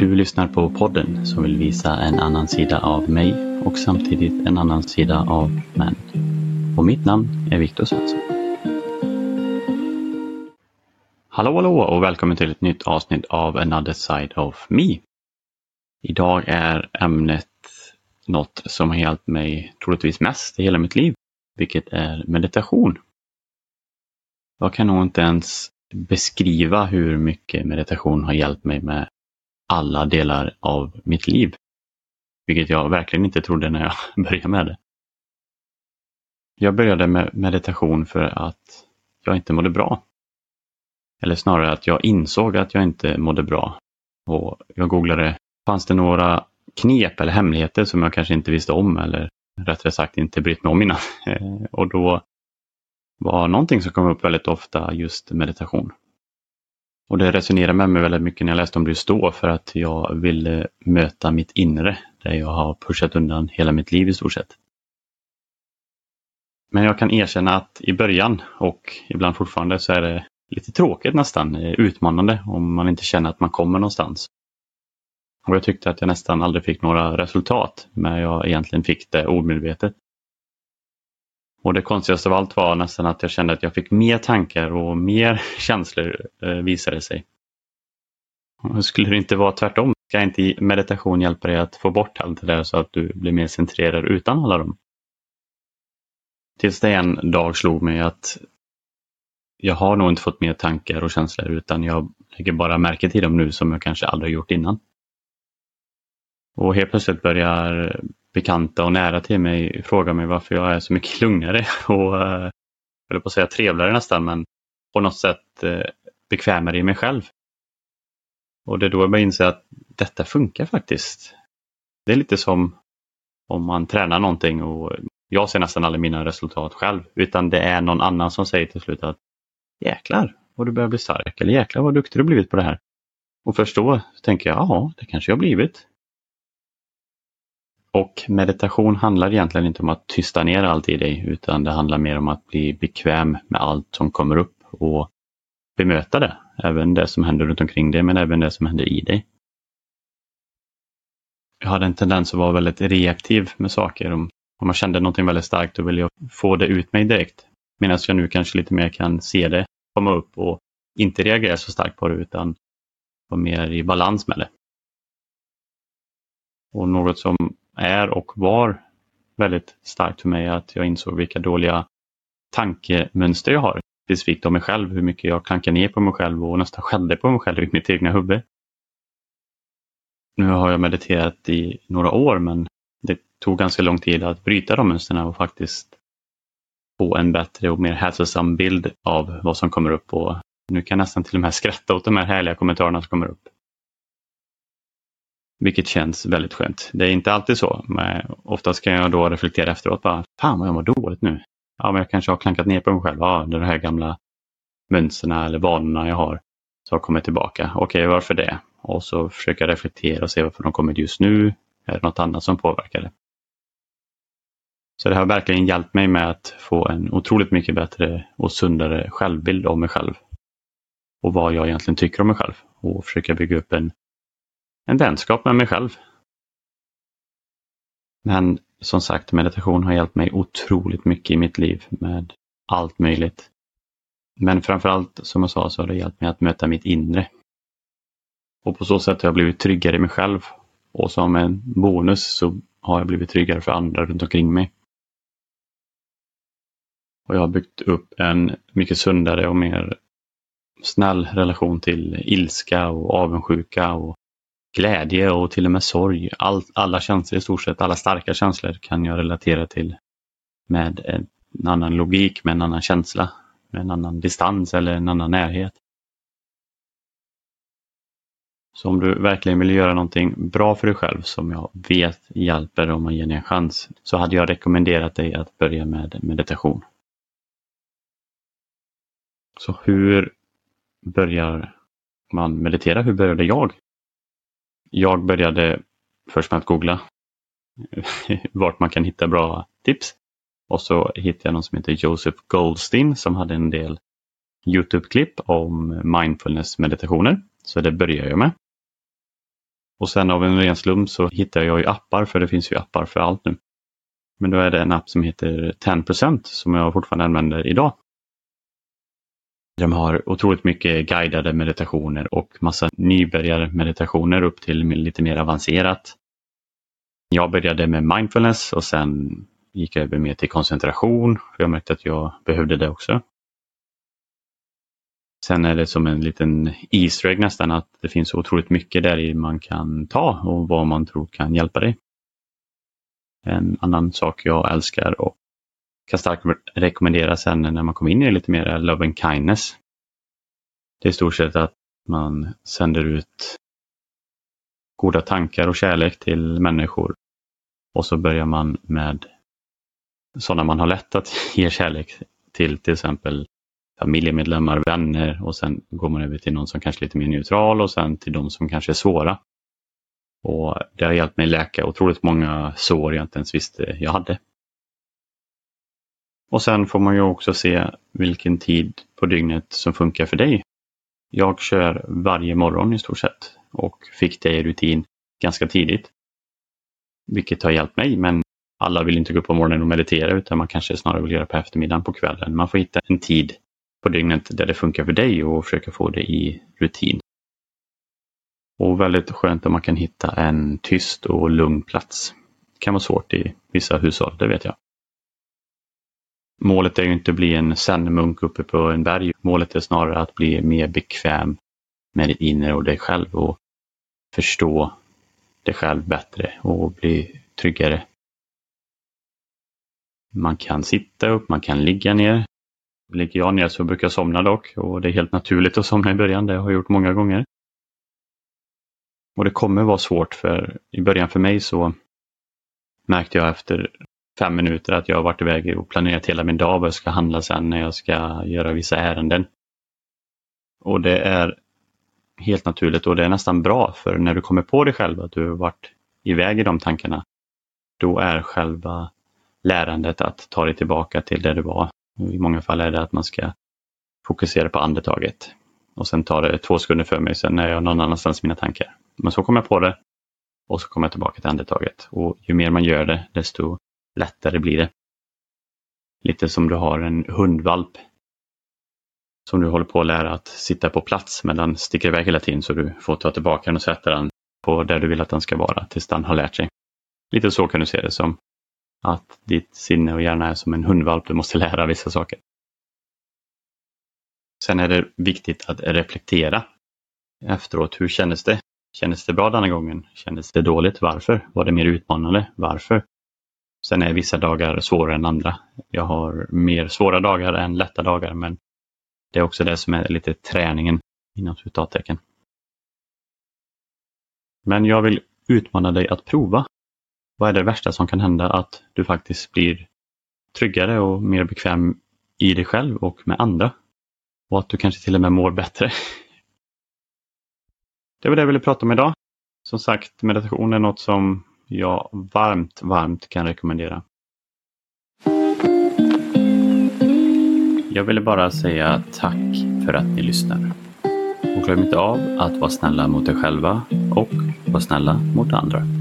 Du lyssnar på podden som vill visa en annan sida av mig och samtidigt en annan sida av män. Och mitt namn är Viktor Svensson. Hallå hallå och välkommen till ett nytt avsnitt av Another Side of Me. Idag är ämnet något som har hjälpt mig troligtvis mest i hela mitt liv, vilket är meditation. Jag kan nog inte ens beskriva hur mycket meditation har hjälpt mig med alla delar av mitt liv. Vilket jag verkligen inte trodde när jag började med det. Jag började med meditation för att jag inte mådde bra. Eller snarare att jag insåg att jag inte mådde bra. Och jag googlade, fanns det några knep eller hemligheter som jag kanske inte visste om eller rättare sagt inte brytt mig om innan. Och då var någonting som kom upp väldigt ofta just meditation. Och det resonerade med mig väldigt mycket när jag läste om det då för att jag ville möta mitt inre där jag har pushat undan hela mitt liv i stort sett. Men jag kan erkänna att i början och ibland fortfarande så är det lite tråkigt nästan, eh, utmanande om man inte känner att man kommer någonstans. Och jag tyckte att jag nästan aldrig fick några resultat, men jag egentligen fick det omedvetet. Och det konstigaste av allt var nästan att jag kände att jag fick mer tankar och mer känslor eh, visade sig. Och skulle det inte vara tvärtom? Ska inte meditation hjälpa dig att få bort allt det där så att du blir mer centrerad utan alla dem? Tills det en dag slog mig att jag har nog inte fått mer tankar och känslor utan jag lägger bara märke till dem nu som jag kanske aldrig gjort innan. Och helt plötsligt börjar bekanta och nära till mig frågar mig varför jag är så mycket lugnare och, eh, höll jag på att säga trevligare nästan, men på något sätt eh, bekvämare i mig själv. Och det är då jag börjar inse att detta funkar faktiskt. Det är lite som om man tränar någonting och jag ser nästan aldrig mina resultat själv, utan det är någon annan som säger till slut att jäklar vad du börjar bli stark eller jäklar vad duktig du blivit på det här. Och först då tänker jag, ja, det kanske jag blivit. Och meditation handlar egentligen inte om att tysta ner allt i dig utan det handlar mer om att bli bekväm med allt som kommer upp och bemöta det. Även det som händer runt omkring dig men även det som händer i dig. Jag hade en tendens att vara väldigt reaktiv med saker. Om, om jag kände någonting väldigt starkt då ville jag få det ut mig direkt. Medan jag nu kanske lite mer kan se det komma upp och inte reagera så starkt på det utan vara mer i balans med det. Och något som är och var väldigt starkt för mig att jag insåg vilka dåliga tankemönster jag har. Specifikt om mig själv, hur mycket jag klankar ner på mig själv och nästan skällde på mig själv i mitt egna huvud. Nu har jag mediterat i några år men det tog ganska lång tid att bryta de mönstren och faktiskt få en bättre och mer hälsosam bild av vad som kommer upp och nu kan jag nästan till och med skratta åt de här härliga kommentarerna som kommer upp. Vilket känns väldigt skönt. Det är inte alltid så. Men oftast kan jag då reflektera efteråt. Bara, Fan vad jag mår dåligt nu. Ja, men jag kanske har klankat ner på mig själv. Ja, de här gamla mönstren eller vanorna jag har som har kommit tillbaka. Okej, varför det? Och så försöka reflektera och se varför de kommer just nu. Är det något annat som påverkar det? Så det har verkligen hjälpt mig med att få en otroligt mycket bättre och sundare självbild av mig själv. Och vad jag egentligen tycker om mig själv. Och försöka bygga upp en en vänskap med mig själv. Men som sagt, meditation har hjälpt mig otroligt mycket i mitt liv med allt möjligt. Men framförallt, som jag sa, så har det hjälpt mig att möta mitt inre. Och på så sätt har jag blivit tryggare i mig själv. Och som en bonus så har jag blivit tryggare för andra runt omkring mig. Och jag har byggt upp en mycket sundare och mer snäll relation till ilska och avundsjuka och glädje och till och med sorg. All, alla känslor i stort sett, alla starka känslor kan jag relatera till med en annan logik, med en annan känsla, med en annan distans eller en annan närhet. Så om du verkligen vill göra någonting bra för dig själv som jag vet hjälper om man ger dig en chans så hade jag rekommenderat dig att börja med meditation. Så hur börjar man meditera? Hur började jag? Jag började först med att googla vart man kan hitta bra tips. Och så hittade jag någon som heter Joseph Goldstein som hade en del Youtube-klipp om mindfulness-meditationer. Så det började jag med. Och sen av en ren slump så hittade jag ju appar, för det finns ju appar för allt nu. Men då är det en app som heter 10% som jag fortfarande använder idag. De har otroligt mycket guidade meditationer och massa nybörjarmeditationer upp till lite mer avancerat. Jag började med mindfulness och sen gick jag över mer till koncentration. För jag märkte att jag behövde det också. Sen är det som en liten Easter egg nästan att det finns otroligt mycket där man kan ta och vad man tror kan hjälpa dig. En annan sak jag älskar och kan starkt rekommendera sen när man kommer in i det lite mer love and kindness. Det är i stort sett att man sänder ut goda tankar och kärlek till människor. Och så börjar man med sådana man har lätt att ge kärlek till, till exempel familjemedlemmar, vänner och sen går man över till någon som kanske är lite mer neutral och sen till de som kanske är svåra. Och Det har hjälpt mig läka otroligt många sår jag inte ens visste jag hade. Och sen får man ju också se vilken tid på dygnet som funkar för dig. Jag kör varje morgon i stort sett och fick det i rutin ganska tidigt. Vilket har hjälpt mig, men alla vill inte gå upp på morgonen och meditera utan man kanske snarare vill göra på eftermiddagen, på kvällen. Man får hitta en tid på dygnet där det funkar för dig och försöka få det i rutin. Och väldigt skönt om man kan hitta en tyst och lugn plats. Det kan vara svårt i vissa hushåll, det vet jag. Målet är ju inte att bli en zen-munk uppe på en berg. Målet är snarare att bli mer bekväm med ditt inre och dig själv och förstå dig själv bättre och bli tryggare. Man kan sitta upp, man kan ligga ner. Ligger jag ner så brukar jag somna dock och det är helt naturligt att somna i början. Det har jag gjort många gånger. Och det kommer vara svårt för i början för mig så märkte jag efter fem minuter att jag har varit iväg och planerat hela min dag vad jag ska handla sen när jag ska göra vissa ärenden. Och det är helt naturligt och det är nästan bra för när du kommer på dig själv att du har varit iväg i de tankarna, då är själva lärandet att ta dig tillbaka till där du var. I många fall är det att man ska fokusera på andetaget. Och sen tar det två sekunder för mig, sen är jag någon annanstans i mina tankar. Men så kommer jag på det och så kommer jag tillbaka till andetaget. Och ju mer man gör det, desto lättare blir det. Lite som du har en hundvalp som du håller på att lära att sitta på plats men den sticker iväg hela tiden så du får ta tillbaka den och sätta den på där du vill att den ska vara tills den har lärt sig. Lite så kan du se det som att ditt sinne och hjärna är som en hundvalp, du måste lära vissa saker. Sen är det viktigt att reflektera efteråt. Hur kändes det? Kändes det bra denna gången? Kändes det dåligt? Varför? Var det mer utmanande? Varför? Sen är vissa dagar svårare än andra. Jag har mer svåra dagar än lätta dagar, men det är också det som är lite träningen inom citattecken. Men jag vill utmana dig att prova. Vad är det värsta som kan hända? Att du faktiskt blir tryggare och mer bekväm i dig själv och med andra. Och att du kanske till och med mår bättre. Det var det jag ville prata om idag. Som sagt, meditation är något som jag varmt, varmt kan rekommendera. Jag ville bara säga tack för att ni lyssnar. Och glöm inte av att vara snälla mot er själva och vara snälla mot andra.